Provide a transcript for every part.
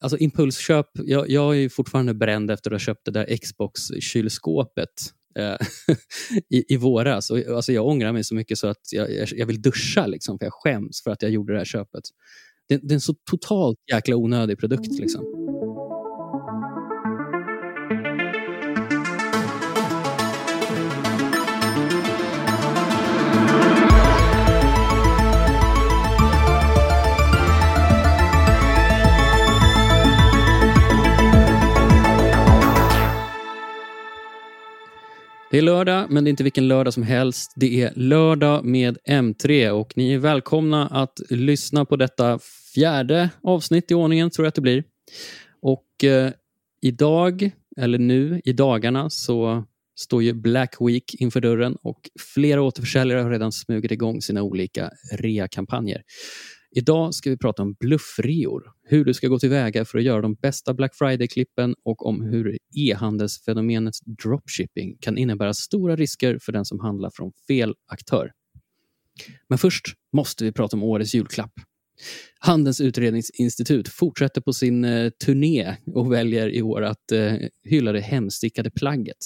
alltså impulsköp. Jag, jag är fortfarande bränd efter att ha köpt det där Xbox-kylskåpet eh, i, i våras. Och, alltså, jag ångrar mig så mycket så att jag, jag, jag vill duscha, liksom, för jag skäms för att jag gjorde det här köpet. Det, det är en så totalt jäkla onödig produkt. Liksom. Det är lördag, men det är inte vilken lördag som helst. Det är lördag med M3 och ni är välkomna att lyssna på detta fjärde avsnitt i ordningen, tror jag att det blir. Och eh, idag, eller nu i dagarna, så står ju Black Week inför dörren och flera återförsäljare har redan smugit igång sina olika rea-kampanjer. Idag ska vi prata om bluffreor, hur du ska gå tillväga för att göra de bästa Black Friday-klippen och om hur e-handelsfenomenet dropshipping kan innebära stora risker för den som handlar från fel aktör. Men först måste vi prata om årets julklapp. Handelns utredningsinstitut fortsätter på sin eh, turné och väljer i år att eh, hylla det hemstickade plagget.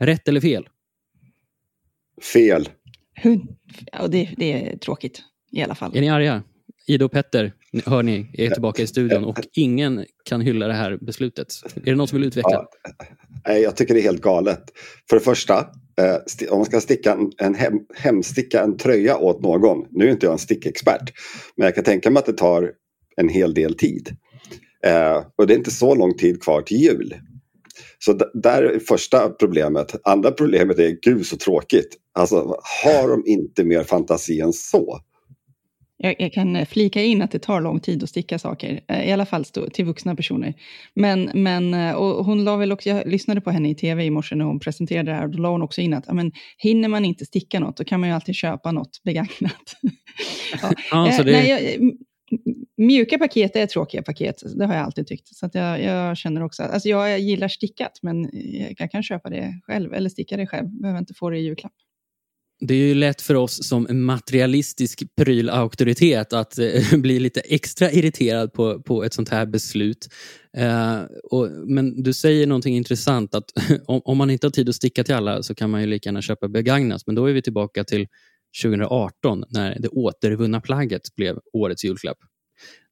Rätt eller fel? Fel. Ja, det, det är tråkigt i alla fall. Är ni arga? Ida och Petter, hör ni, är tillbaka i studion och ingen kan hylla det här beslutet. Är det någon som vill utveckla? Ja, jag tycker det är helt galet. För det första, eh, om man ska sticka en, hem, hemsticka en tröja åt någon. Nu är inte jag en stickexpert, men jag kan tänka mig att det tar en hel del tid. Eh, och det är inte så lång tid kvar till jul. Så där är första problemet. Andra problemet är, gud så tråkigt. Alltså, har de inte mer fantasi än så? Jag, jag, kan eh, flika in att det tar lång tid att sticka saker, eh, i alla fall till vuxna personer. Men, men eh, och hon la väl också, jag lyssnade på henne i tv i morse när hon presenterade det här, och då la hon också in att men, hinner man inte sticka något, då kan man ju alltid köpa något begagnat. ja. ja det... Nej, jag, mjuka paket är tråkiga paket, det har jag alltid tyckt. Så jag, jag, känner också, alltså jag gillar stickat, men jag kan köpa det själv, eller sticka det själv, behöver inte få det i julklapp det är ju lätt för oss som materialistisk prylauktoritet att eh, bli lite extra irriterad på, på ett sånt här beslut. Eh, och, men du säger någonting intressant att om, om, man inte har tid att sticka till alla så kan man ju lika gärna köpa begagnat. Men då är vi tillbaka till 2018 när det återvunna plagget blev årets julklapp.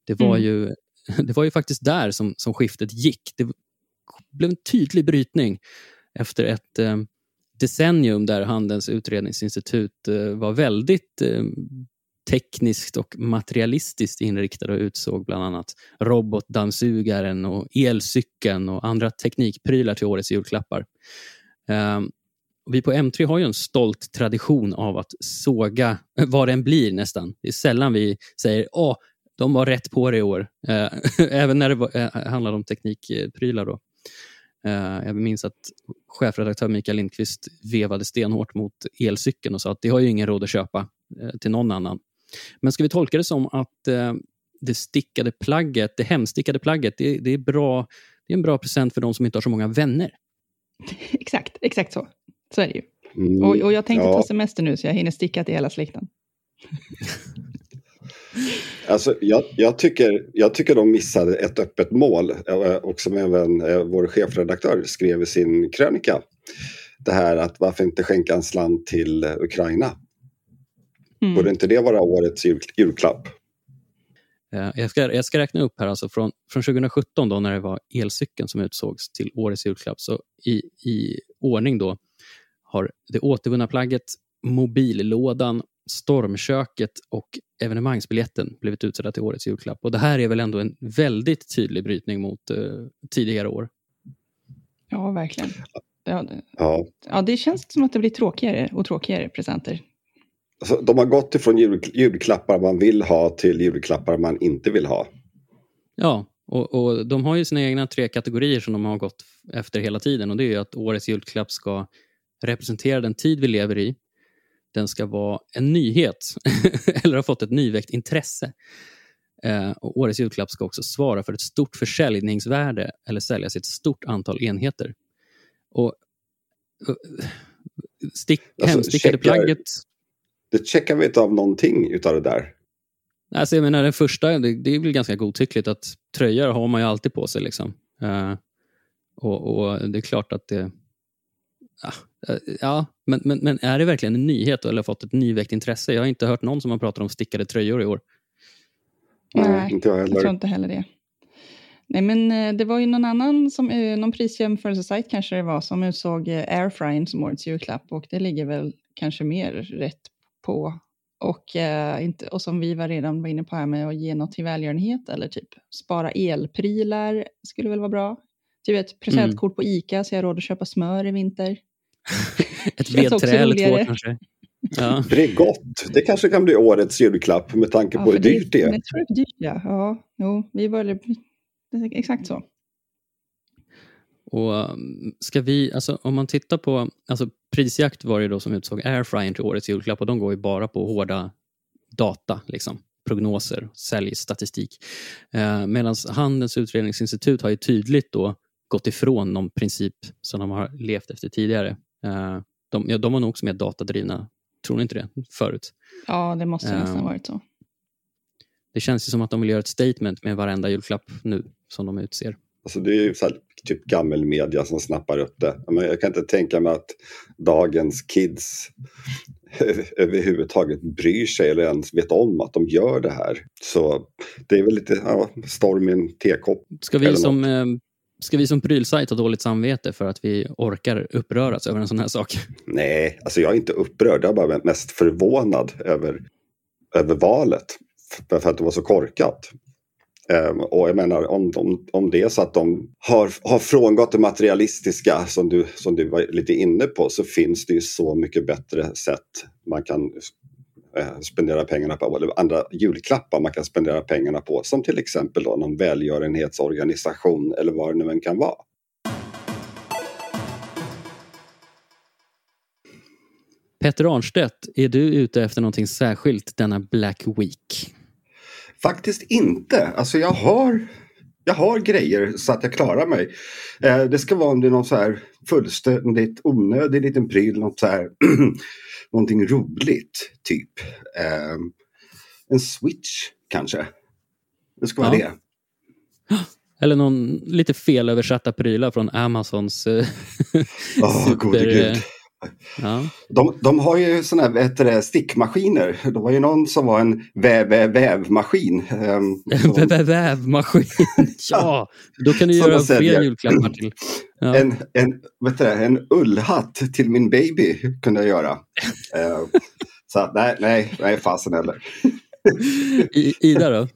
Det var, mm. ju, det var ju faktiskt där som, som skiftet gick. Det blev en tydlig brytning efter ett eh, decennium där Handelns utredningsinstitut eh, var väldigt eh, tekniskt och materialistiskt inriktad och utsåg bland annat robotdammsugaren och elcykeln och andra teknikprylar till årets julklappar. Ehm, vi på M3 har ju en stolt tradition av att såga vad det än blir nästan. Det är sällan vi säger att de var rätt på det i år. Eh, även när det handlar om teknikprylar. Då. Uh, jag minns att chefredaktör Mikael Lindqvist vevade stenhårt mot elcykeln och sa att det har ju ingen råd att köpa uh, till någon annan. Men ska vi tolka det som att uh, det stickade plagget, det hemstickade plagget, det, det, är bra, det är en bra present för de som inte har så många vänner? exakt, exakt så. Så är det ju. Mm, och, och, jag tänkte ja. ta semester nu så jag hinner sticka till hela släkten. Alltså, jag, jag, tycker, jag tycker de missade ett öppet mål eh, och som även eh, vår chefredaktör skrev i sin krönika. Det här att varför inte skänka en slant till Ukraina? Mm. Borde inte det vara årets jul, julklapp? Eh, jag ska, jag ska räkna upp här, alltså från, från 2017 då när det var elcykeln som utsågs till årets julklapp. Så i, i ordning då har det återvunna plagget, mobillådan, stormköket och evenemangsbiljetten blivit utsedda till årets julklapp. Och Det här är väl ändå en väldigt tydlig brytning mot uh, tidigare år. Ja, verkligen. Ja det, ja. ja, det känns som att det blir tråkigare och tråkigare presenter. Alltså, de har gått ifrån jul, julklappar man vill ha till julklappar man inte vill ha. Ja, och, och, de har ju sina egna tre kategorier som de har gått efter hela tiden. Och Det är att årets julklapp ska representera den tid vi lever i den ska vara en nyhet eller ha fått ett nyväckt intresse. Eh, och årets julklapp ska också svara för ett stort försäljningsvärde eller säljas i ett stort antal enheter. Och uh, stick, alltså, hemstickade checkar, plagget... Det checkar vi inte av någonting utav det där. Alltså jag menar, den första, det, det är väl ganska godtyckligt att tröjor har man ju alltid på sig. Liksom. Uh, och, och, det är klart att det... Ja, uh, ja men, men, men, är det verkligen en nyhet eller fått ett nyväckt intresse? Jag har inte hört någon som har pratat om stickade tröjor i år. Nej, inte jag heller. Jag tror inte heller det. Nej, men eh, det var ju någon annan, som, någon prisjämförelsesajt kanske det var, som utsåg airfryern som årets julklapp och det ligger väl kanske mer rätt på och, eh, inte, och som vi var redan var inne på här med att ge något till välgörenhet eller typ spara elprylar skulle väl vara bra. Typ ett presentkort mm. på ICA så jag har råd att köpa smör i vinter. ett vedträ eller två kanske. Ja. Bregott, det kanske kan bli årets julklapp med tanke ja, på hur dyrt det är. Jag tror det är dyrt, ja. ja jo, vi började, exakt så. Och um, ska vi, alltså, om man tittar på, alltså prisjakt var det då som utsåg airfryern till årets julklapp och de går ju bara på hårda data, liksom, prognoser, säljstatistik. Eh, Medan Handelns utredningsinstitut har ju tydligt då gått ifrån någon princip som de har levt efter tidigare. Eh, de, ja, de var nog också mer datadrivna, tror ni inte det, förut? Ja, det måste nästan ha varit så. Det känns ju som att de vill göra ett statement med varenda julklapp nu som de utser. Alltså det är ju så här, typ gammelmedia som snappar upp det. jag kan inte tänka mig att dagens kids överhuvudtaget bryr sig eller ens vet om att de gör det här. Så det är väl lite ja, storm i en tekopp. Ska vi som eh, Ska vi som prylsajt ha dåligt samvete för att vi orkar uppröras över en sån här sak? Nej, alltså jag är inte upprörd. Jag är bara mest förvånad över, över valet. För att det var så korkat. Um, och jag menar om, om, om det är så att de har, har frångått det materialistiska som du, som du var lite inne på så finns det ju så mycket bättre sätt man kan eh, spendera pengarna på, eller andra julklappar man kan spendera pengarna på som till exempel då någon välgörenhetsorganisation eller vad det nu än kan vara. Petter Arnstedt, är du ute efter någonting särskilt denna Black Week? Faktiskt inte. Alltså jag har, jag har grejer så att jag klarar mig. Eh, det ska vara om det är någon så här fullständigt onödig liten pryl, något så här, någonting roligt typ. Eh, en switch kanske. Det ska vara ja. det. Eller någon lite felöversatta prylar från Amazons oh, super... Ja. De, de har ju sådana här stickmaskiner. Det var ju någon som var en väv, väv, vävmaskin. Um, väv, vävmaskin, ja. Då kan du göra fler julklappar till. Ja. En, en, vet du, en ullhatt till min baby kunde jag göra. uh, så nej, nej, nej fasen heller. Ida då?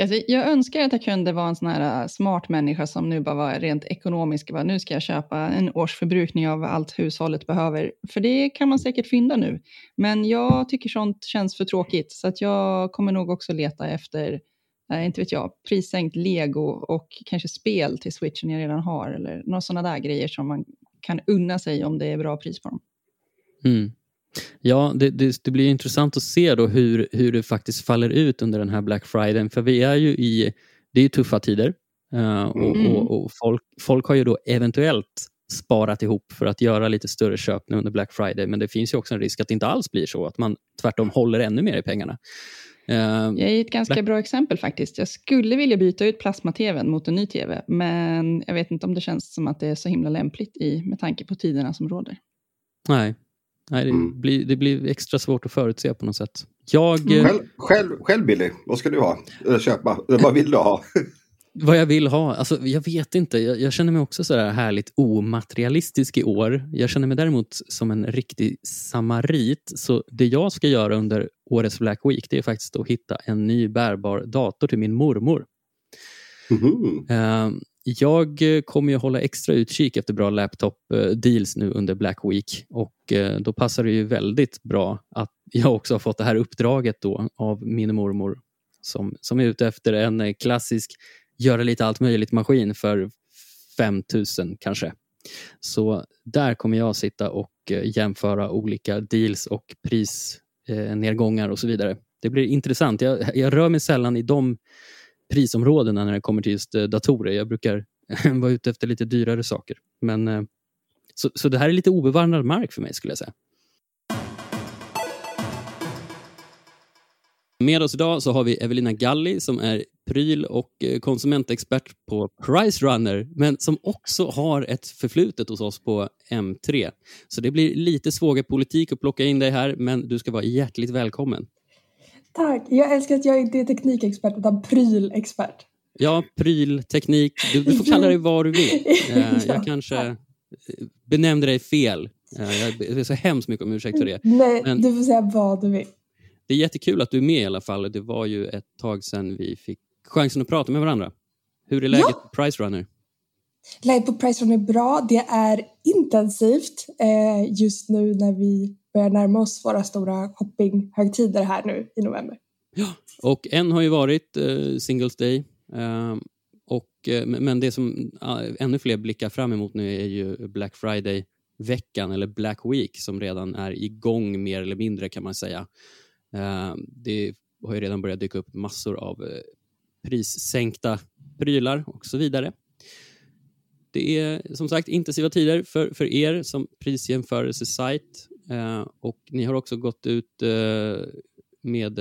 Alltså, jag önskar att jag kunde vara en sån här äh, smart människa som nu bara var rent ekonomisk. Bara, nu ska jag köpa en årsförbrukning av allt hushållet behöver. För det kan man säkert fynda nu. Men jag tycker sånt känns för tråkigt. Så att jag kommer nog också leta efter, eh, inte vet jag, prissänkt lego och kanske spel till switchen jag redan har. Eller några sådana där grejer som man kan unna sig om det är bra pris på dem. Mm. Ja, det, det, det, blir intressant att se då hur, hur det faktiskt faller ut under den här Black Friday. För vi är ju i det är tuffa tider uh, och, mm. och, och, folk, folk har ju då eventuellt sparat ihop för att göra lite större köp nu under Black Friday. Men det finns ju också en risk att det inte alls blir så, att man tvärtom håller ännu mer i pengarna. Uh, jag är ett ganska Black... bra exempel faktiskt. Jag skulle vilja byta ut plasma-tvn mot en ny tv, men jag vet inte om det känns som att det är så himla lämpligt i, med tanke på tiderna som råder. Nej, Nej, det, mm. blir, det blir extra svårt att förutse på något sätt. Jag, mm. själv, själv, själv Billy, vad ska du ha? Eller köpa? Eller vad vill du ha? vad jag vill ha? Alltså, jag vet inte. Jag, jag känner mig också så här härligt omaterialistisk i år. Jag känner mig däremot som en riktig samarit. Så det jag ska göra under årets Black Week det är faktiskt att hitta en ny bärbar dator till min mormor. Mm. Uh, jag eh, kommer ju hålla extra utkik efter bra laptop-deals eh, nu under Black Week och eh, då passar det ju väldigt bra att jag också har fått det här uppdraget då av min mormor som, som är ute efter en klassisk göra lite allt möjligt-maskin för 5000 kanske. Så där kommer jag sitta och jämföra olika deals och prisnedgångar och så vidare. Det blir intressant. Jag, jag rör mig sällan i de prisområdena när det kommer till just eh, datorer. Jag brukar vara ute efter lite dyrare saker. Men, eh, så, så det här är lite obevandrad mark för mig skulle jag säga. Med oss idag så har vi Evelina Galli som är pryl och eh, konsumentexpert på Price Runner men som också har ett förflutet hos oss på M3. Så det blir lite svågerpolitik att plocka in dig här men du ska vara hjärtligt välkommen. Tack! Jag älskar att jag inte är teknikexpert utan prylexpert. Ja, pryl, teknik. Du, du får kalla dig vad du vill. Eh, jag kanske eh, benämnde dig fel. Jag ber så hemskt mycket om ursäkt för det. Nej, men du får säga vad du vill. Det är jättekul att du är med i alla fall. Det var ju ett tag sedan vi fick chansen att prata med varandra. Hur är läget ja. på Price Runner? Läget på Price Runner är bra. Det är intensivt eh, just nu när vi börjar närma oss våra stora shoppinghögtider här nu i november. Ja, och en har ju varit eh, Singles Day. Eh, och, eh, men det som eh, ännu fler blickar fram emot nu är ju Black Friday-veckan, eller Black Week, som redan är igång mer eller mindre kan man säga. Eh, det har ju redan börjat dyka upp massor av eh, prissänkta prylar och så vidare. Det är som sagt intensiva tider för, för er som prisjämförelsesajt och ni har också gått ut med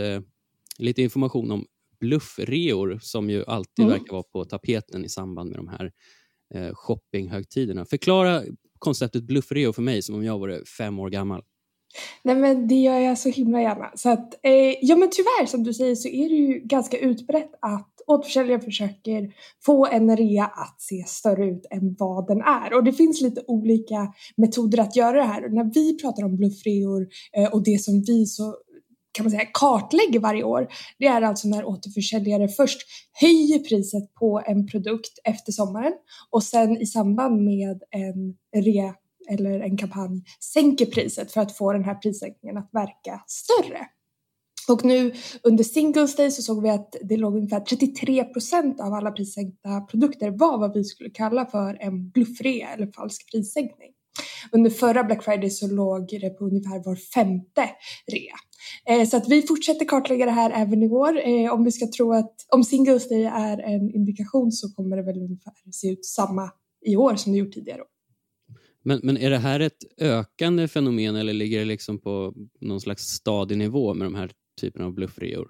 lite information om bluffreor som ju alltid mm. verkar vara på tapeten i samband med de här shoppinghögtiderna. Förklara konceptet bluffreo för mig som om jag vore fem år gammal. Nej men det gör jag så himla gärna. Så att, eh, ja men tyvärr som du säger så är det ju ganska utbrett att återförsäljare försöker få en rea att se större ut än vad den är. Och det finns lite olika metoder att göra det här. Och när vi pratar om bluffreor eh, och det som vi så kan man säga kartlägger varje år. Det är alltså när återförsäljare först höjer priset på en produkt efter sommaren och sen i samband med en rea eller en kampanj sänker priset för att få den här prissänkningen att verka större. Och nu under Singles Day så såg vi att det låg ungefär 33 procent av alla prissänkta produkter var vad vi skulle kalla för en bluffrea eller falsk prissänkning. Under förra Black Friday så låg det på ungefär var femte rea. Eh, så att vi fortsätter kartlägga det här även i år. Eh, om vi ska tro att om Singles Day är en indikation så kommer det väl ungefär se ut samma i år som det gjort tidigare år. Men, men är det här ett ökande fenomen eller ligger det liksom på någon slags stadig nivå med de här typen av bluffreor?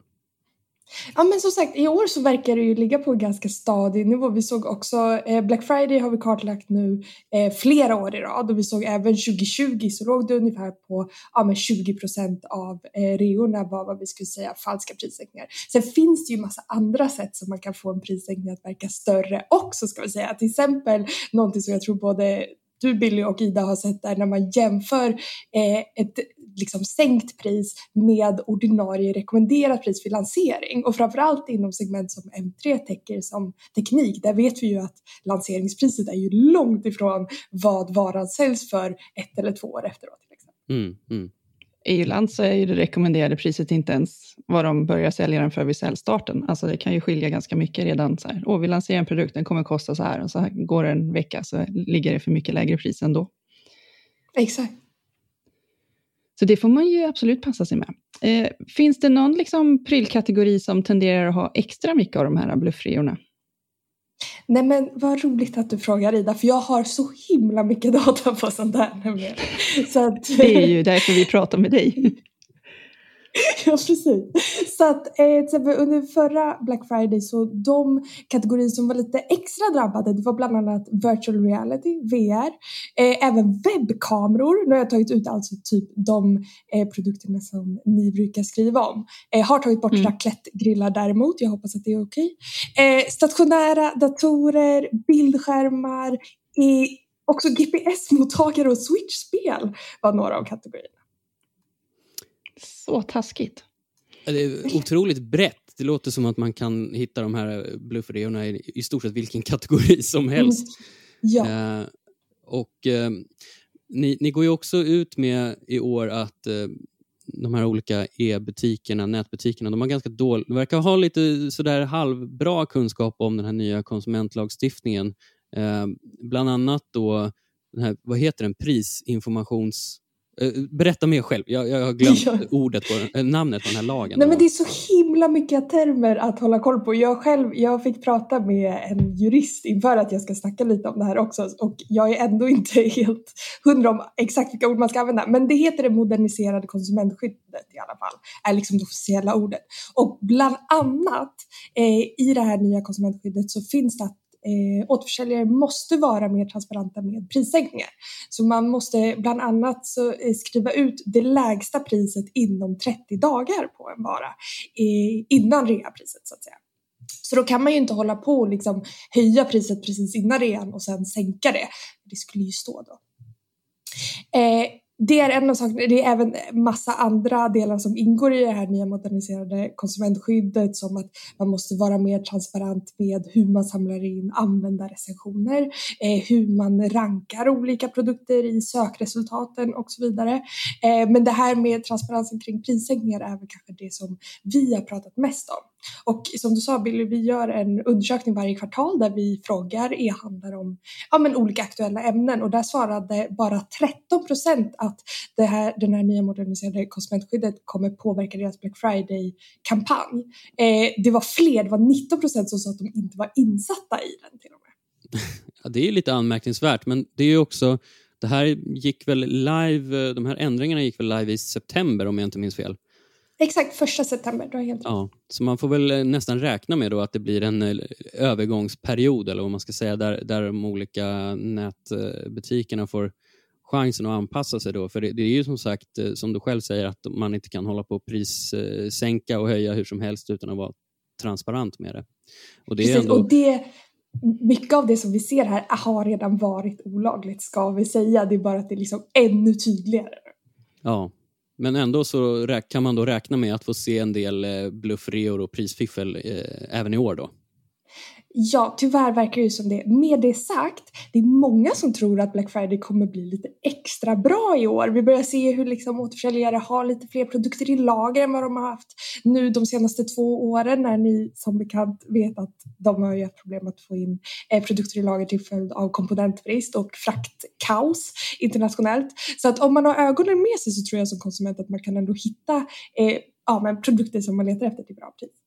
Ja men som sagt i år så verkar det ju ligga på en ganska stadig nivå. Vi såg också eh, Black Friday har vi kartlagt nu eh, flera år i rad och vi såg även 2020 så låg det ungefär på ja, men 20 procent av eh, reorna var vad vi skulle säga falska prissänkningar. Sen finns det ju massa andra sätt som man kan få en prissänkning att verka större också ska vi säga. Till exempel någonting som jag tror både du Billy och Ida har sett där när man jämför eh, ett liksom sänkt pris med ordinarie rekommenderat pris för lansering och framförallt inom segment som M3 täcker som teknik. Där vet vi ju att lanseringspriset är ju långt ifrån vad varan säljs för ett eller två år efteråt. Till exempel. Mm, mm. I Irland så är ju det rekommenderade priset inte ens vad de börjar sälja den för vid säljstarten. Alltså det kan ju skilja ganska mycket redan. Så här, Åh, vi lanserar en produkt, den kommer kosta så här och så här går det en vecka så ligger det för mycket lägre pris ändå. Exakt. Så det får man ju absolut passa sig med. Eh, finns det någon liksom prylkategori som tenderar att ha extra mycket av de här bluffreorna? Nej men vad roligt att du frågar Ida, för jag har så himla mycket data på sånt där nämligen. Så att... Det är ju därför vi pratar med dig. ja, precis. Så att eh, under förra Black Friday så de kategorier som var lite extra drabbade det var bland annat virtual reality, VR, eh, även webbkameror. Nu har jag tagit ut alltså typ de eh, produkterna som ni brukar skriva om. Eh, har tagit bort mm. raclettegrillar däremot, jag hoppas att det är okej. Eh, stationära datorer, bildskärmar, också GPS-mottagare och switch-spel var några av kategorierna. Så taskigt. Det är otroligt brett. Det låter som att man kan hitta de här bluffreorna i, i stort sett vilken kategori som helst. Mm. Ja. Eh, och eh, ni, ni, går ju också ut med i år att eh, de här olika e-butikerna, nätbutikerna, de har ganska dålig, de verkar ha lite sådär halvbra kunskap om den här nya konsumentlagstiftningen. Eh, bland annat då, den här, vad heter den, prisinformations berätta mer själv. Jag, jag har glömt ja. ordet på, namnet på den här lagen. Nej, men det är så himla mycket termer att hålla koll på. Jag själv jag fick prata med en jurist inför att jag ska snacka lite om det här också och jag är ändå inte helt hundra om exakt vilka ord man ska använda. Men det heter det moderniserade konsumentskyddet i alla fall, är liksom det officiella ordet. Och bland annat eh, i det här nya konsumentskyddet så finns det att eh, återförsäljare måste vara mer transparenta med prissänkningar. Så man måste bland annat så, eh, skriva ut det lägsta priset inom 30 dagar på en vara eh, innan reapriset så att säga. Så då kan man ju inte hålla på och liksom höja priset precis innan rean och sen sänka det. Det skulle ju stå då. Eh, det är en av sakerna. Det är även massa andra delar som ingår i det här nya moderniserade konsumentskyddet som att man måste vara mer transparent med hur man samlar in användarrecensioner, eh, hur man rankar olika produkter i sökresultaten och så vidare. Eh, men det här med transparensen kring prissänkningar är väl kanske det som vi har pratat mest om. Och som du sa Billy, vi gör en undersökning varje kvartal där vi frågar e-handlare om ja, men olika aktuella ämnen och där svarade bara 13 procent att det här, den här nya moderniserade konsumentskyddet kommer påverka deras Black Friday-kampanj. Eh, det var fler, det var 19 procent som sa att de inte var insatta i den till och med. Ja, det är lite anmärkningsvärt, men det är också det här gick väl live, de här ändringarna gick väl live i september om jag inte minns fel? Exakt, första september. Du har helt ja, så man får väl eh, nästan räkna med då att det blir en eh, övergångsperiod eller vad man ska säga där, där de olika nätbutikerna får chansen att anpassa sig då. För det, det, är ju som sagt, eh, som du själv säger, att man inte kan hålla på och prissänka och höja hur som helst utan att vara transparent med det. Och det, Precis, ändå... och det mycket av det som vi ser här har redan varit olagligt ska vi säga. Det är bara att det är liksom ännu tydligare. Ja, men ändå så kan man då räkna med att få se en del eh, bluffreor och prisfiffel eh, även i år då? Ja, tyvärr verkar det som det. Med det sagt, det är många som tror att Black Friday kommer bli lite extra bra i år. Vi börjar se hur liksom återförsäljare har lite fler produkter i lager än vad de har haft nu de senaste två åren när ni som bekant vet att de har ju haft problem att få in eh, produkter i lager till följd av komponentbrist och fraktkaos internationellt. Så att om man har ögonen med sig så tror jag som konsument att man kan ändå hitta eh, ja, men produkter som man letar efter till bra pris.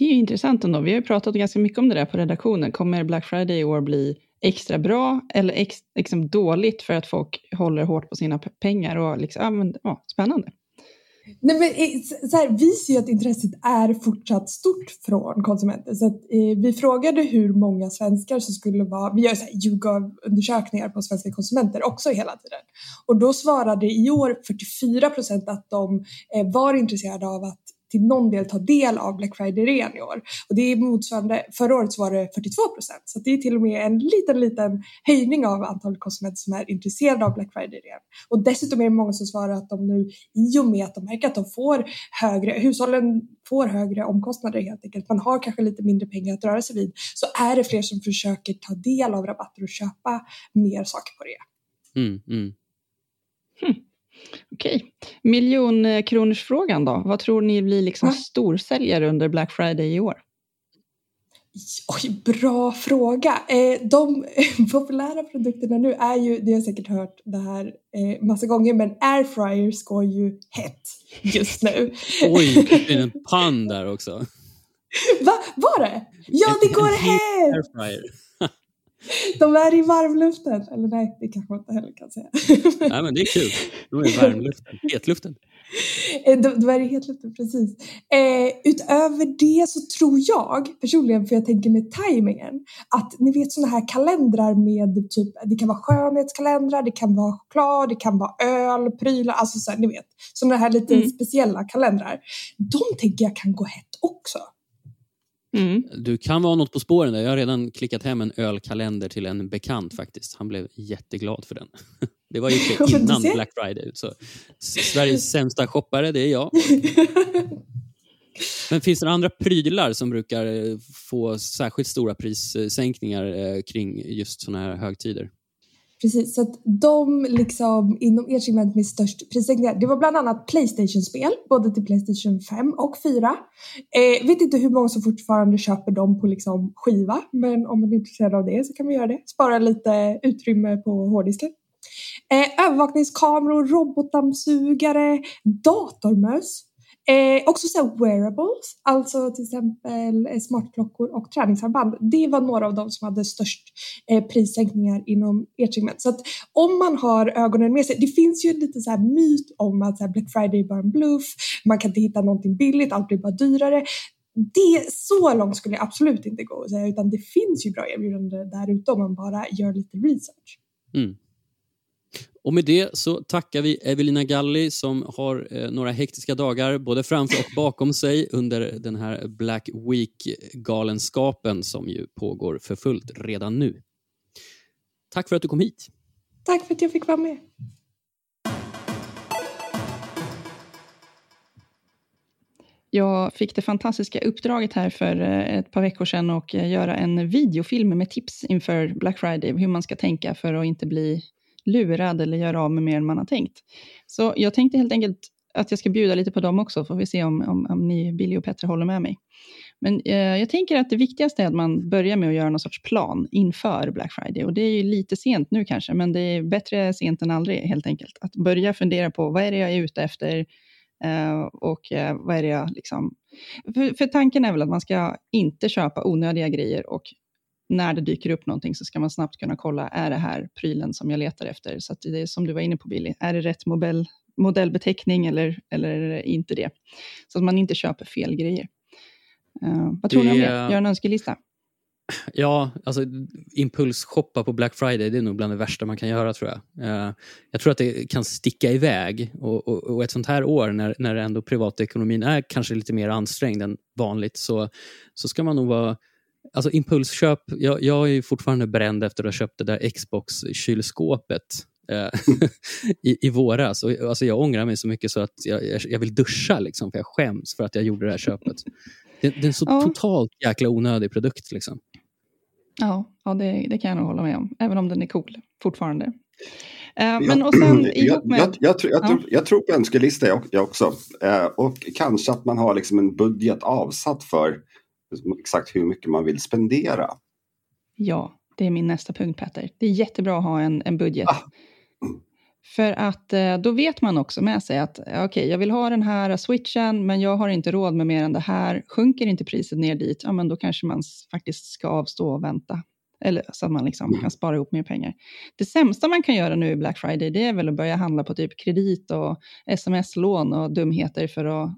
Det är ju intressant ändå. Vi har ju pratat ganska mycket om det där på redaktionen. Kommer Black Friday i år bli extra bra eller ex, liksom dåligt för att folk håller hårt på sina pengar? Och liksom, ja, men, ja, spännande. Nej, men, eh, så här, vi ser att intresset är fortsatt stort från konsumenter. Så att, eh, vi frågade hur många svenskar som skulle vara... Vi gör YouGov-undersökningar på svenska konsumenter också hela tiden. Och då svarade i år 44 procent att de eh, var intresserade av att till någon del ta del av Black Friday-rean i år. Och det är motsvarande, förra året var det 42 procent, så det är till och med en liten, liten höjning av antalet konsumenter som är intresserade av Black Friday-rean. Och dessutom är det många som svarar att de nu, i och med att de märker att de får högre, hushållen får högre omkostnader helt enkelt, man har kanske lite mindre pengar att röra sig vid, så är det fler som försöker ta del av rabatter och köpa mer saker på det. Mm, mm. Hmm. Okej. Miljonkronorsfrågan då? Vad tror ni blir liksom ja. storsäljare under Black Friday i år? Oj, bra fråga. Eh, de populära produkterna nu är ju, det har säkert hört det här eh, massa gånger, men airfryers går ju hett just nu. Oj, det är en pann där också. Va? Var det? Ja, det går hett! De är i varmluften. Eller nej, det kanske man inte heller kan säga. Nej, men det är kul. De är i varmluften, hetluften. Eh, de, de är i hetluften, precis. Eh, utöver det så tror jag personligen, för jag tänker med tajmingen, att ni vet sådana här kalendrar med typ, det kan vara skönhetskalendrar, det kan vara choklad, det kan vara öl, prylar, alltså så här, ni vet, sådana här lite mm. speciella kalendrar. De tänker jag kan gå hett också. Mm. Du kan vara något på spåren där. Jag har redan klickat hem en ölkalender till en bekant faktiskt. Han blev jätteglad för den. Det var ju innan Black Friday. Så Sveriges sämsta shoppare, det är jag. Men finns det andra prylar som brukar eh, få särskilt stora prissänkningar eh, kring just sådana här högtider? Precis, så att de liksom inom ert segment med störst prissänkningar, det var bland annat Playstation-spel, både till Playstation 5 och 4. Eh, vet inte hur många som fortfarande köper dem på liksom skiva, men om man är intresserad av det så kan man göra det. Spara lite utrymme på hårddisken. Eh, övervakningskameror, robotdammsugare, datormöss. Eh, också så wearables, alltså till exempel eh, smartklockor och träningsarmband. Det var några av de som hade störst eh, prissänkningar inom ert segment. Så att om man har ögonen med sig, det finns ju lite så här myt om att så här Black Friday är bara en bluff, man kan inte hitta någonting billigt, allt blir bara dyrare. Det, så långt skulle jag absolut inte gå och säga, utan det finns ju bra erbjudanden där ute om man bara gör lite research. Mm. Och med det så tackar vi Evelina Galli som har eh, några hektiska dagar både framför och bakom sig under den här Black Week-galenskapen som ju pågår för fullt redan nu. Tack för att du kom hit. Tack för att jag fick vara med. Jag fick det fantastiska uppdraget här för eh, ett par veckor sedan och eh, göra en videofilm med tips inför Black Friday, hur man ska tänka för att inte bli lurad eller göra av med mer än man har tänkt. Så jag tänkte helt enkelt att jag ska bjuda lite på dem också, får vi se om, om, om ni, Billy och Petter, håller med mig. Men eh, jag tänker att det viktigaste är att man börjar med att göra någon sorts plan inför Black Friday. Och det är ju lite sent nu kanske, men det är bättre sent än aldrig helt enkelt. Att börja fundera på vad är det jag är ute efter eh, och eh, vad är det jag liksom... För, för tanken är väl att man ska inte köpa onödiga grejer och när det dyker upp någonting så ska man snabbt kunna kolla, är det här prylen som jag letar efter? Så att det är som du var inne på Billy, är det rätt modell, modellbeteckning eller, eller inte det? Så att man inte köper fel grejer. Uh, vad tror det... ni om det? Gör en önskelista. Ja, alltså impulsshoppa på Black Friday, det är nog bland det värsta man kan göra tror jag. Uh, jag tror att det kan sticka iväg och, och, och, ett sånt här år när, när ändå privatekonomin är kanske lite mer ansträngd än vanligt så, så ska man nog vara Alltså impulsköp, jag, jag är fortfarande bränd efter att ha köpt det där Xbox-kylskåpet eh, i, i våras. Och, alltså jag ångrar mig så mycket så att jag, jag vill duscha, liksom, för jag skäms för att jag gjorde det här köpet. Det, det är en så ja. totalt jäkla onödig produkt. Liksom. Ja, ja det, det kan jag nog hålla med om, även om den är cool fortfarande. Uh, men och sen ihop med... Jag, jag, jag, ja. jag, tror på önskelista jag, jag också. Uh, och kanske att man har liksom en budget avsatt för exakt hur mycket man vill spendera. Ja, det är min nästa punkt Petter. Det är jättebra att ha en, en budget. Ah. För att eh, då vet man också med sig att okej, okay, jag vill ha den här switchen, men jag har inte råd med mer än det här. Sjunker inte priset ner dit, ja men då kanske man faktiskt ska avstå och vänta. Eller så att man liksom mm. kan spara ihop mer pengar. Det sämsta man kan göra nu i Black Friday, det är väl att börja handla på typ kredit och sms-lån och dumheter för att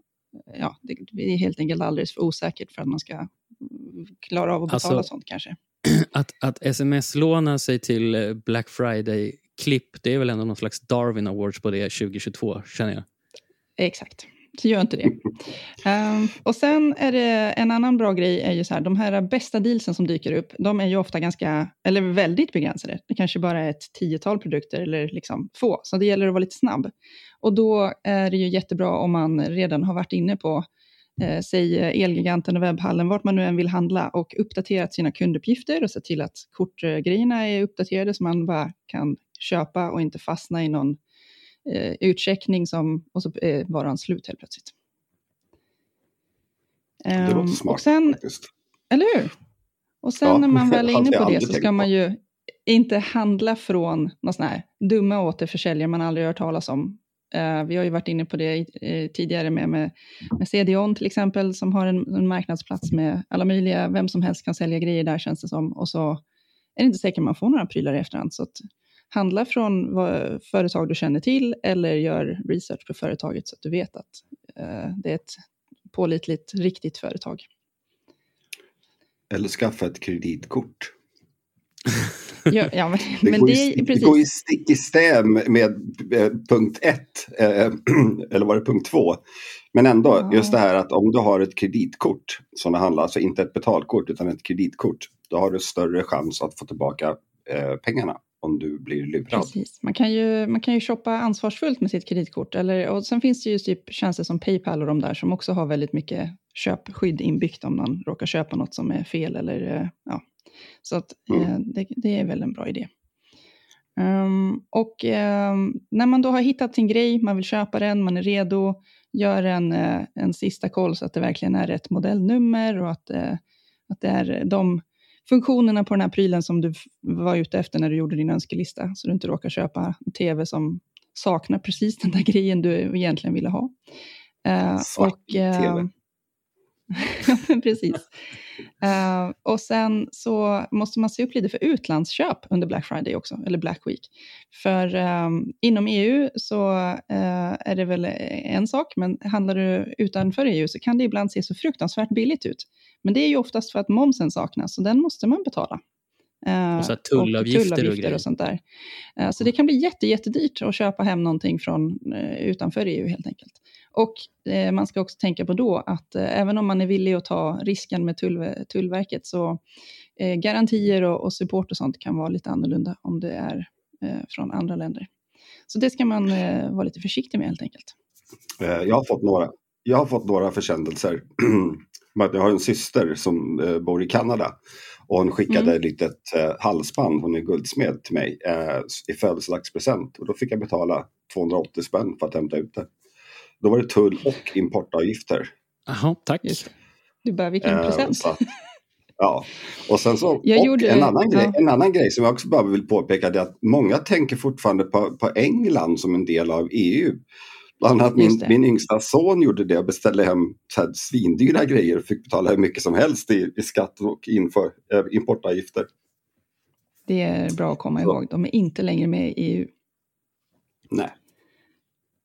ja, det är helt enkelt alldeles för osäkert för att man ska klara av att betala alltså, sånt kanske. Att, att sms-låna sig till eh, Black Friday-klipp, det är väl ändå någon slags Darwin Awards på det 2022, känner jag. Exakt. Så gör inte det. Um, och sen är det en annan bra grej, är ju så här, de här bästa dealsen som dyker upp, de är ju ofta ganska, eller väldigt begränsade. Det kanske bara är ett tiotal produkter eller liksom få, så det gäller att vara lite snabb. Och då är det ju jättebra om man redan har varit inne på eh, säg Elgiganten och webbhallen, vart man nu än vill handla och uppdaterat sina kunduppgifter och sett till att kortgrejerna är uppdaterade så man bara kan köpa och inte fastna i någon eh, utcheckning som, och så är varan slut helt plötsligt. Det låter ehm, smart och sen, faktiskt. Eller hur? Och sen ja, när man väl är inne på det så ska man ju inte handla från någon sån här dumma återförsäljare man aldrig hört talas om. Uh, vi har ju varit inne på det uh, tidigare med, med, med CDON till exempel, som har en, en, marknadsplats med alla möjliga, vem som helst kan sälja grejer där känns det som. Och så är det inte säkert man får några prylar i efterhand. Så att, handla från vad, företag du känner till eller gör research på företaget så att du vet att uh, det är ett pålitligt, riktigt företag. Eller skaffa ett kreditkort. Ja, ja, men, det, men går det, i, det går ju stick i stäv med eh, punkt ett, eh, eller var det punkt två? Men ändå, ja. just det här att om du har ett kreditkort, som det handlar, alltså inte ett betalkort utan ett kreditkort, då har du större chans att få tillbaka eh, pengarna om du blir lurad. Precis. Man kan ju, man kan ju shoppa ansvarsfullt med sitt kreditkort. Eller, och sen finns det ju typ tjänster som Paypal och de där som också har väldigt mycket köpskydd inbyggt om man råkar köpa något som är fel. Eller, eh, ja. Så att, mm. eh, det, det, är väl en bra idé. Um, och um, när man då har hittat sin grej, man vill köpa den, man är redo, gör en, en sista koll så att det verkligen är rätt modellnummer och att, att det är de funktionerna på den här prylen som du var ute efter när du gjorde din önskelista, så du inte råkar köpa en tv som saknar precis den där grejen du egentligen ville ha. Uh, Svart och, uh, tv. precis. Uh, och sen så måste man se upp lite för utlandsköp under Black Friday också, eller Black Week. För um, inom EU så uh, är det väl en sak, men handlar du utanför EU så kan det ibland se så fruktansvärt billigt ut. Men det är ju oftast för att momsen saknas, så den måste man betala. Uh, och så tullavgifter och, tullavgifter och, och sånt där. Så det kan bli jätte, jättedyrt att köpa hem någonting från utanför EU helt enkelt. Och eh, man ska också tänka på då att eh, även om man är villig att ta risken med tull, Tullverket så eh, garantier och, och, support och sånt kan vara lite annorlunda om det är eh, från andra länder. Så det ska man eh, vara lite försiktig med helt enkelt. Eh, jag har fått några, jag har fått några försändelser. jag har en syster som bor i Kanada och hon skickade mm. ett litet halsband, hon är guldsmed, till mig i födelsedagspresent och då fick jag betala 280 spänn för att hämta ut det. Då var det tull och importavgifter. Jaha, tack. Du bara, vilken eh, present. Så, ja, och sen så, jag och gjorde, en, annan ja. grej, en annan grej som jag också bara vill påpeka är att många tänker fortfarande på, på England som en del av EU. Bland annat min, min yngsta son gjorde det och beställde hem så här, svindyra grejer och fick betala hur mycket som helst i, i skatt och inför, eh, importavgifter. Det är bra att komma ihåg, de är inte längre med i EU. Nej.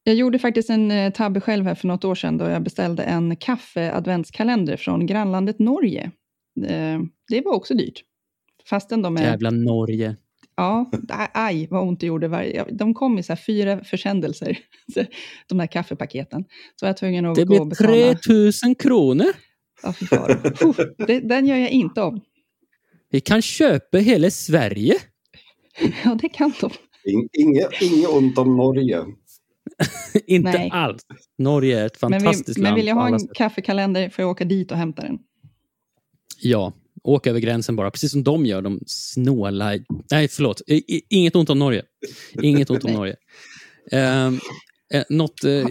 Jag gjorde faktiskt en eh, tabbe själv här för något år sedan då jag beställde en kaffe-adventskalender från grannlandet Norge. Eh, det var också dyrt. Fastän de är... Jävla Norge. Ja, aj vad ont det gjorde. Varje, de kom i så fyra försändelser, de här kaffepaketen. Så var jag tvungen att det gå och betala. Det blir 3000 kronor. Ja, det, den gör jag inte om. Vi kan köpa hela Sverige. Ja, det kan de. Inget, inget ont om Norge. inte Nej. alls. Norge är ett fantastiskt men vi, land. Men vill jag ha en kaffekalender får jag åka dit och hämta den. Ja, åka över gränsen bara. Precis som de gör, de snåla... Nej, förlåt. Inget ont om Norge. Inget ont om Norge. Um, något, uh,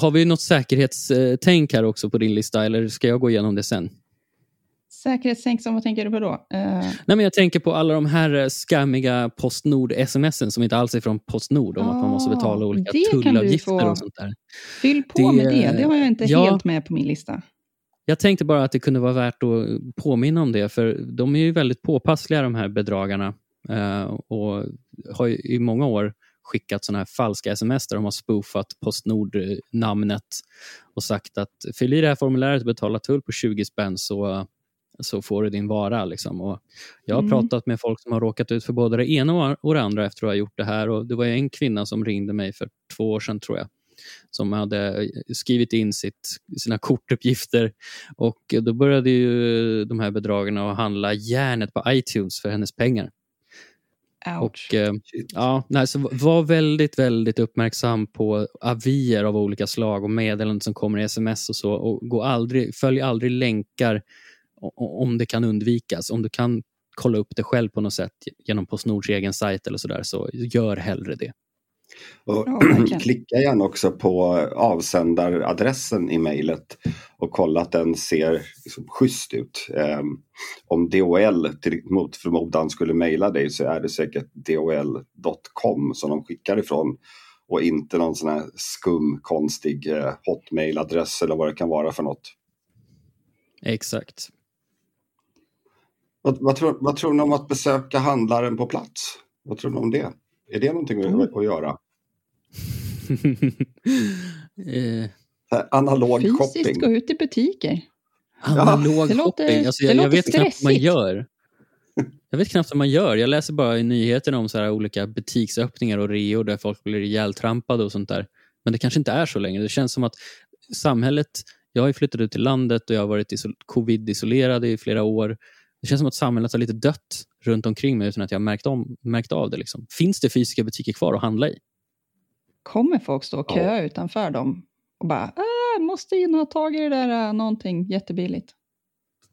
har vi något säkerhetstänk här också på din lista, eller ska jag gå igenom det sen? Säkerhetstänk som vad tänker du på då? Uh... Nej, men jag tänker på alla de här eh, skammiga Postnord-smsen som inte alls är från Postnord om ah, att man måste betala olika tullavgifter och sånt där. Fyll på det, med det, det har jag inte ja, helt med på min lista. Jag tänkte bara att det kunde vara värt att påminna om det, för de är ju väldigt påpassliga de här bedragarna uh, och har i många år skickat såna här falska sms där de har spoofat Postnord-namnet och sagt att fyll i det här formuläret och betala tull på 20 spänn så så får du din vara. Liksom. Och jag har mm. pratat med folk som har råkat ut för både det ena och det andra efter att ha gjort det här. Och det var en kvinna som ringde mig för två år sedan, tror jag som hade skrivit in sitt, sina kortuppgifter. Och då började ju de här bedragarna att handla järnet på iTunes för hennes pengar. Ouch. Och, eh, ja, nej, så var väldigt, väldigt uppmärksam på avier av olika slag och meddelanden som kommer i sms och så. Och gå aldrig, följ aldrig länkar om det kan undvikas. Om du kan kolla upp det själv på något sätt genom Postnords egen sajt eller sådär, så gör hellre det. Och klicka gärna också på avsändaradressen i mejlet och kolla att den ser liksom schysst ut. Um, om DHL till, mot förmodan skulle mejla dig så är det säkert dhl.com som de skickar ifrån och inte någon sån här skum konstig uh, hotmailadress eller vad det kan vara för något. Exakt. Vad, vad, tror, vad tror ni om att besöka handlaren på plats? Vad tror ni om det? Är det någonting mm. att göra? eh. Analog Fysiskt shopping. Fysiskt gå ut i butiker. Analog ja. shopping. Alltså, jag, jag vet knappt vad man gör. Jag vet knappt vad man gör. Jag läser bara i nyheterna om så här olika butiksöppningar och reor där folk blir ihjältrampade och sånt där. Men det kanske inte är så längre. Det känns som att samhället... Jag har flyttat ut till landet och jag har varit covid-isolerad i flera år. Det känns som att samhället har lite dött runt omkring mig utan att jag märkt, om, märkt av det. Liksom. Finns det fysiska butiker kvar att handla i? Kommer folk stå och köa ja. utanför dem och bara äh, måste in och ha tag i det där äh, någonting jättebilligt?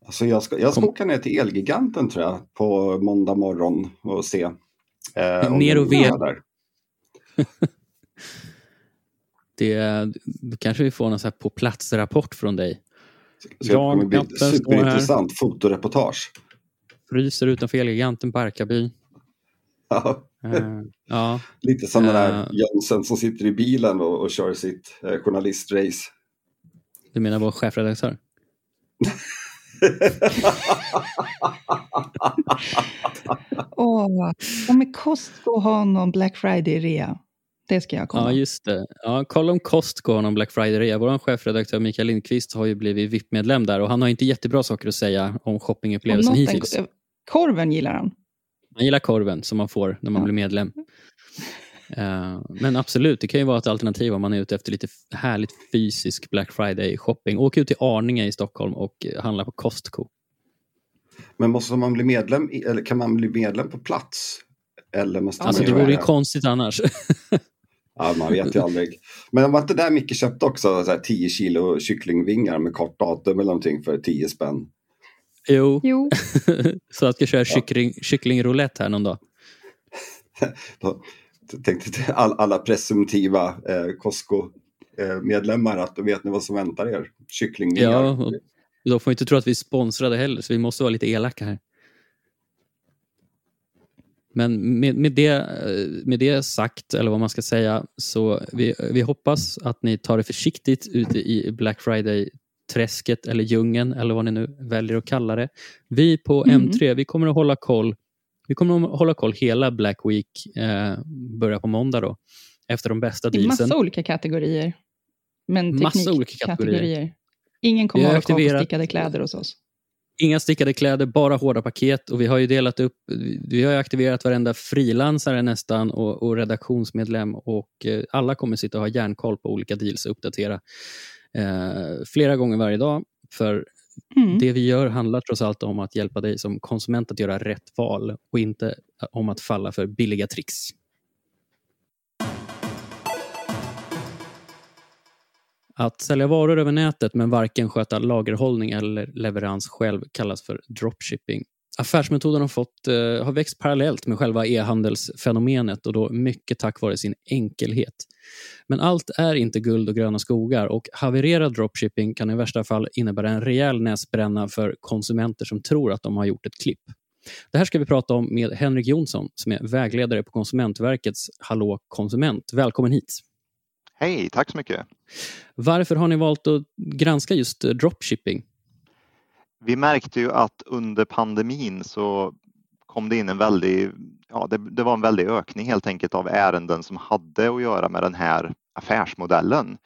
Alltså jag ska, jag ska åka ner till Elgiganten tror jag på måndag morgon och se. Eh, ner och ve. det, då kanske vi får någon så här på plats-rapport från dig. Så det kommer bli superintressant fotoreportage. fryser utanför Elgiganten på Barkarby. Ja. Eh, ja. Lite som den där Eh. Jönsson som sitter i bilen och, och kör sitt eh, journalistrace. Du menar vår chefredaktör? Åh, kommer Costco ha någon Black Friday-rea? Det ska jag kolla. Ja, just det. Ja, kolla om Costco har någon Black Friday-rea. Vår chefredaktör Mikael Lindqvist har ju blivit VIP-medlem där och han har inte jättebra saker att säga om shoppingupplevelsen hittills. en- korven gillar han. Han gillar korven som man får när man Ja. blir medlem. Eh, men absolut, det kan ju vara ett alternativ om man är ute efter lite härligt fysisk Black Friday-shopping. Åk ut till Arninge i Stockholm och eh, handla på Costco. Men måste man bli medlem, i, eller kan man bli medlem på plats? Eller måste Alltså man det vore ju konstigt annars. Ja, man vet ju aldrig. Men var inte där Micke köpte också så här 10 kilo kycklingvingar med kort datum eller någonting för 10 spänn? jo, Jo, så att jag köra kyckling, kycklingroulette här någon dag. Då tänkte till all, alla presumtiva eh, Costco-medlemmar att då vet ni vad som väntar er. Kycklingvingar. Ja, och då får vi inte tro att vi är sponsrade heller, så vi måste vara lite elaka här. Men med, med, det, eh, med det sagt, eller vad man ska säga, så vi, vi hoppas att ni tar det försiktigt ute i Black Friday-träsket eller djungeln eller vad ni nu väljer att kalla det. Vi på Mm. M3, vi kommer att hålla koll vi kommer att hålla koll hela Black Week, eh, börjar på måndag då, efter de bästa dealsen. massa olika kategorier. Men teknikkategorier. kategorier. Ingen kommer att ha på aktiverat- stickade kläder hos oss. Inga stickade kläder, bara hårda paket. Och vi har ju delat upp, vi har aktiverat varenda frilansare nästan och, och redaktionsmedlem och eh, alla kommer sitta och ha järnkoll på olika deals och uppdatera eh, flera gånger varje dag. För Mm. det vi gör handlar trots allt om att hjälpa dig som konsument att göra rätt val och inte om att falla för billiga tricks. Att sälja varor över nätet men varken sköta lagerhållning eller leverans själv kallas för dropshipping. Affärsmetoden har, fått, eh, har växt parallellt med själva e-handelsfenomenet och då mycket tack vare sin enkelhet. Men allt är inte guld och gröna skogar och havererad dropshipping kan i värsta fall innebära en rejäl näsbränna för konsumenter som tror att de har gjort ett klipp. Det här ska vi prata om med Henrik Jonsson som är vägledare på Konsumentverkets Hallå konsument. Välkommen hit! Hej, tack så mycket. Varför har ni valt att granska just eh, dropshipping? Vi märkte ju att under pandemin så kom det in en väldig, ja det, det var en väldig ökning helt enkelt av ärenden som hade att göra med den här affärsmodellen.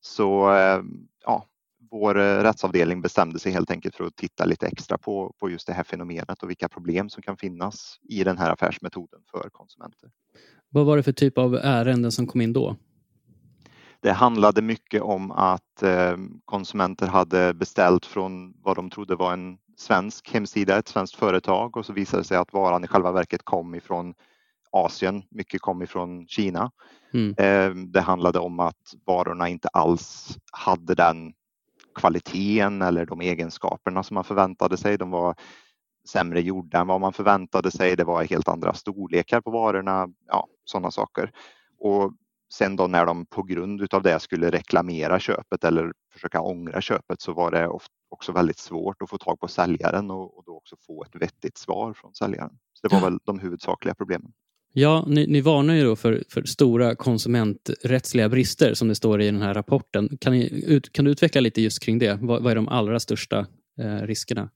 Så eh, ja, vår eh, rättsavdelning bestämde sig helt enkelt för att titta lite extra på, på just det här fenomenet och vilka problem som kan finnas i den här affärsmetoden för konsumenter. Vad var det för typ av ärenden som kom in då? Det handlade mycket om att eh, konsumenter hade beställt från vad de trodde var en svensk hemsida, ett svenskt företag och så visade det sig att varan i själva verket kom ifrån Asien, mycket kom ifrån Kina. Mm. Eh, det handlade om att varorna inte alls hade den kvaliteten eller de egenskaperna som man förväntade sig. De var sämre gjorda än vad man förväntade sig. Det var helt andra storlekar på varorna, ja, sådana saker. Och sen då när de på grund utav det skulle reklamera köpet eller försöka ångra köpet så var det ofta också väldigt svårt att få tag på säljaren och, och då också få ett vettigt svar från säljaren. Så det var väl de huvudsakliga problemen. Ja, ni, ni varnar ju då för, för stora konsumenträttsliga brister som det står i den här rapporten. Kan, ni, ut, kan du utveckla lite just kring det? Vad, vad är de allra största eh, riskerna?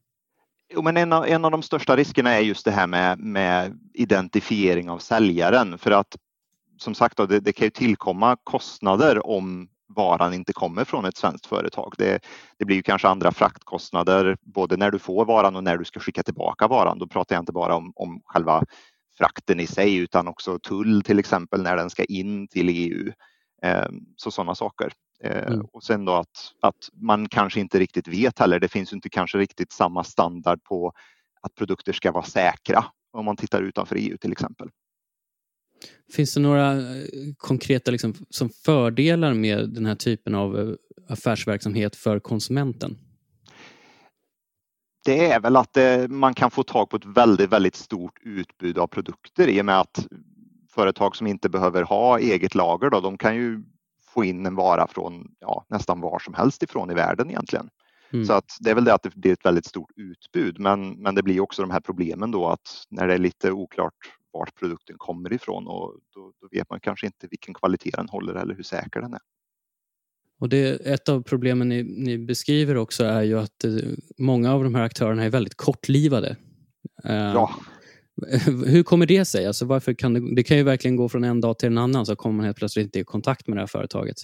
Jo, men en av, en av de största riskerna är just det här med, med identifiering av säljaren för att som sagt då, det, det kan ju tillkomma kostnader om varan inte kommer från ett svenskt företag. Det, det blir ju kanske andra fraktkostnader både när du får varan och när du ska skicka tillbaka varan. Då pratar jag inte bara om, om själva frakten i sig utan också tull till exempel när den ska in till EU. Eh, så sådana saker. Eh, Mm. Och sen då att, att man kanske inte riktigt vet heller. Det finns inte kanske riktigt samma standard på att produkter ska vara säkra om man tittar utanför EU till exempel. Finns det några eh, konkreta liksom, som fördelar med den här typen av eh, affärsverksamhet för konsumenten? Det är väl att det, man kan få tag på ett väldigt, väldigt stort utbud av produkter i och med att företag som inte behöver ha eget lager då, de kan ju få in en vara från ja, nästan var som helst ifrån i världen egentligen. Mm. Så att det är väl det att det blir ett väldigt stort utbud men, men det blir också de här problemen då att när det är lite oklart vart produkten kommer ifrån och då, då vet man kanske inte vilken kvalitet den håller eller hur säker den är. Och det, ett av problemen ni, ni, beskriver också är ju att eh, många av de här aktörerna är väldigt kortlivade. Eh, ja. Hur kommer det sig? Alltså varför kan det, det kan ju verkligen gå från en dag till en annan så kommer man helt plötsligt inte i kontakt med det här företaget.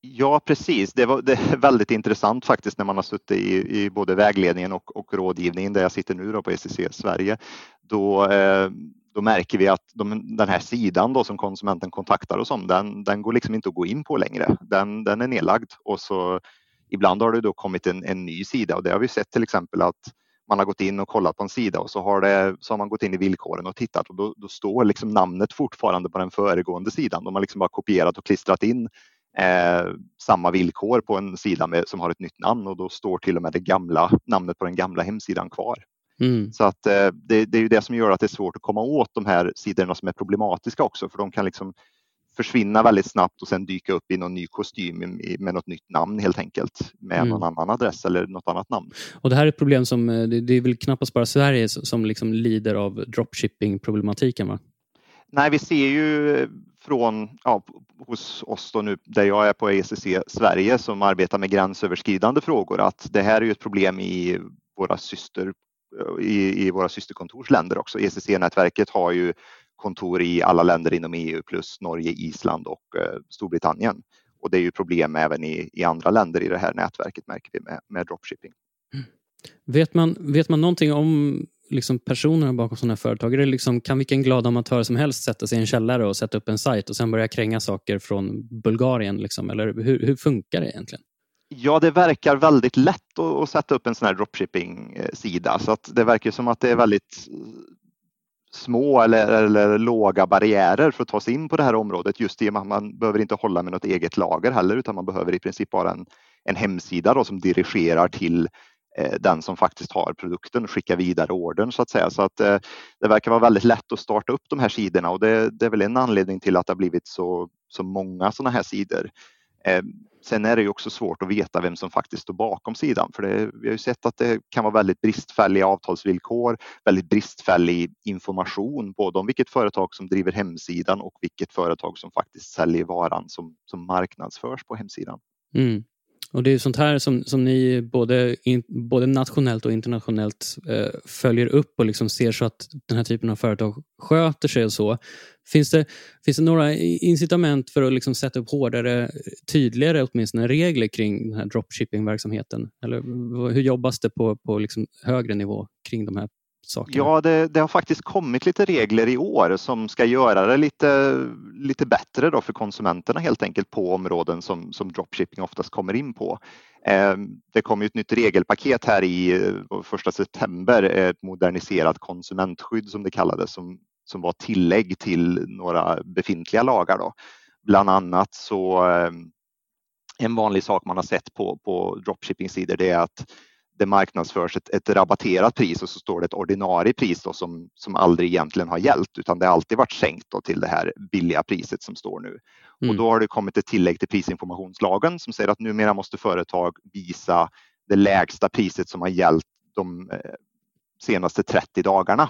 Ja, precis. Det, var, det är väldigt intressant faktiskt när man har suttit i, i både vägledningen och, och rådgivningen där jag sitter nu på ECC Sverige. Då, eh, då märker vi att de, den här sidan då som konsumenten kontaktar oss om, den, den går liksom inte att gå in på längre. Den, den är nedlagd och så ibland har det då kommit en, en ny sida och det har vi sett till exempel att man har gått in och kollat på en sida och så har, det, så har man gått in i villkoren och tittat och då, då står liksom namnet fortfarande på den föregående sidan. De har liksom bara kopierat och klistrat in eh, samma villkor på en sida med, som har ett nytt namn och då står till och med det gamla namnet på den gamla hemsidan kvar. Mm. Så att eh, det, det, är ju det som gör att det är svårt att komma åt de här sidorna som är problematiska också för de kan liksom försvinna väldigt snabbt och sen dyka upp i någon ny kostym med något nytt namn helt enkelt med mm. någon annan adress eller något annat namn. Och Det här är ett problem som, eh, det är väl knappast bara Sverige som liksom lider av dropshipping-problematiken? Va? Nej, vi ser ju från ja, hos oss då nu där jag är på ECC Sverige som arbetar med gränsöverskridande frågor att det här är ju ett problem i våra syster i, i våra systerkontorsländer också. ECC-nätverket har ju kontor i alla länder inom EU plus Norge, Island och eh, Storbritannien. Och det är ju problem även i, i andra länder i det här nätverket märker vi med, med dropshipping. Mm. Vet, man, vet man någonting om liksom personerna bakom sådana här företag? Är det liksom, kan vilken glad amatör som helst sätta sig i en källare och sätta upp en sajt och sen börja kränga saker från Bulgarien? Liksom? Eller hur, hur funkar det egentligen? Ja, det verkar väldigt lätt att, sätta upp en sån här dropshipping-sida eh, så att det verkar som att det är väldigt eh, små eller, eller, låga barriärer för att ta sig in på det här området just i och med att man behöver inte hålla med något eget lager heller utan man behöver i princip bara en, en hemsida då, som dirigerar till eh, den som faktiskt har produkten och skickar vidare ordern så att säga. Så att eh, det verkar vara väldigt lätt att starta upp de här sidorna och det, det är väl en anledning till att det har blivit så, så många sådana här sidor. Eh, sen är det ju också svårt att veta vem som faktiskt står bakom sidan för det, vi har ju sett att det kan vara väldigt bristfälliga avtalsvillkor, väldigt bristfällig information både om vilket företag som driver hemsidan och vilket företag som faktiskt säljer varan som, som marknadsförs på hemsidan. Mm. Och Det är sånt här som, som ni både, in, både nationellt och internationellt eh, följer upp och liksom ser så att den här typen av företag sköter sig och så. Finns det, finns det några incitament för att liksom sätta upp hårdare, tydligare åtminstone regler kring den här dropshipping-verksamheten? Eller hur jobbas det på, på liksom högre nivå kring de här sakerna? Ja, det, det, har faktiskt kommit lite regler i år som ska göra det lite, lite bättre då för konsumenterna helt enkelt på områden som, som dropshipping oftast kommer in på. Ehm, det kommer ett nytt regelpaket här i eh, första september, ett moderniserat konsumentskydd som det kallades som, som var tillägg till några befintliga lagar. Då. Bland annat så ehm, en vanlig sak man har sett på, på dropshipping-sidor det är att det marknadsförs ett, ett rabatterat pris och så står det ett ordinarie pris då som, som aldrig egentligen har gällt utan det har alltid varit sänkt till det här billiga priset som står nu. Mm. Och då har det kommit ett tillägg till prisinformationslagen som säger att numera måste företag visa det lägsta priset som har gällt de eh, senaste 30 dagarna.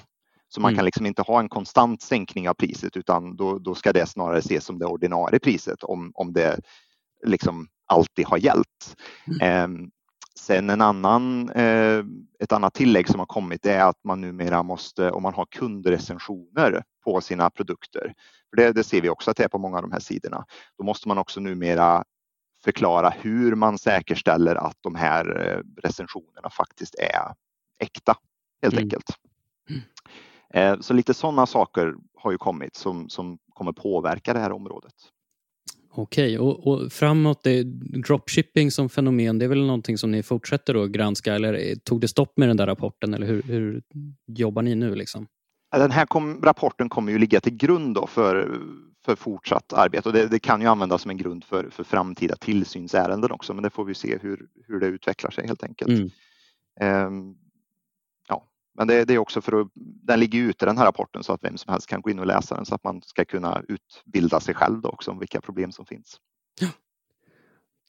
Så man mm. kan liksom inte ha en konstant sänkning av priset utan då, då ska det snarare ses som det ordinarie priset om, om det liksom alltid har gällt. Mm. Um, Sen en annan, eh, ett annat tillägg som har kommit är att man numera måste, om man har kundrecensioner på sina produkter, för det, det ser vi också att det är på många av de här sidorna, då måste man också numera förklara hur man säkerställer att de här eh, recensionerna faktiskt är äkta helt mm. enkelt. Mm. Så lite sådana saker har ju kommit som, som kommer påverka det här området. Okej, och, och, framåt, det, dropshipping som fenomen, det är väl någonting som ni fortsätter att granska eller tog det stopp med den där rapporten eller hur, hur jobbar ni nu? Liksom? Den här kom, rapporten kommer ju ligga till grund för, för fortsatt arbete och det, det, kan ju användas som en grund för, för framtida tillsynsärenden också men det får vi se hur, hur det utvecklar sig helt enkelt. Mm. Um, men det, det, är också för att den ligger ute den här rapporten så att vem som helst kan gå in och läsa den så att man ska kunna utbilda sig själv också om vilka problem som finns. Ja.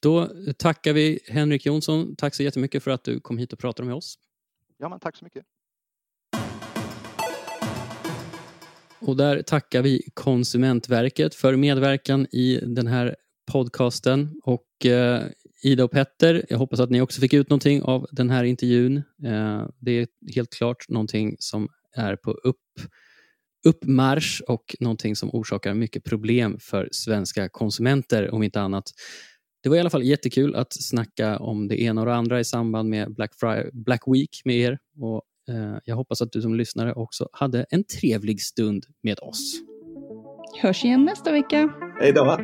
Då tackar vi Henrik Jonsson. Tack så jättemycket för att du kom hit och pratade med oss. Ja, men tack så mycket. Och där tackar vi Konsumentverket för medverkan i den här podcasten. Och eh, Ida och Petter, jag hoppas att ni också fick ut någonting av den här intervjun. Eh, det är helt klart någonting som är på upp, uppmarsch och någonting som orsakar mycket problem för svenska konsumenter, om inte annat. Det var i alla fall jättekul att snacka om det ena och det andra i samband med Black, Friday, Black Week med er. Och, eh, jag hoppas att du som lyssnare också hade en trevlig stund med oss. Hörs igen nästa vecka. Hej då!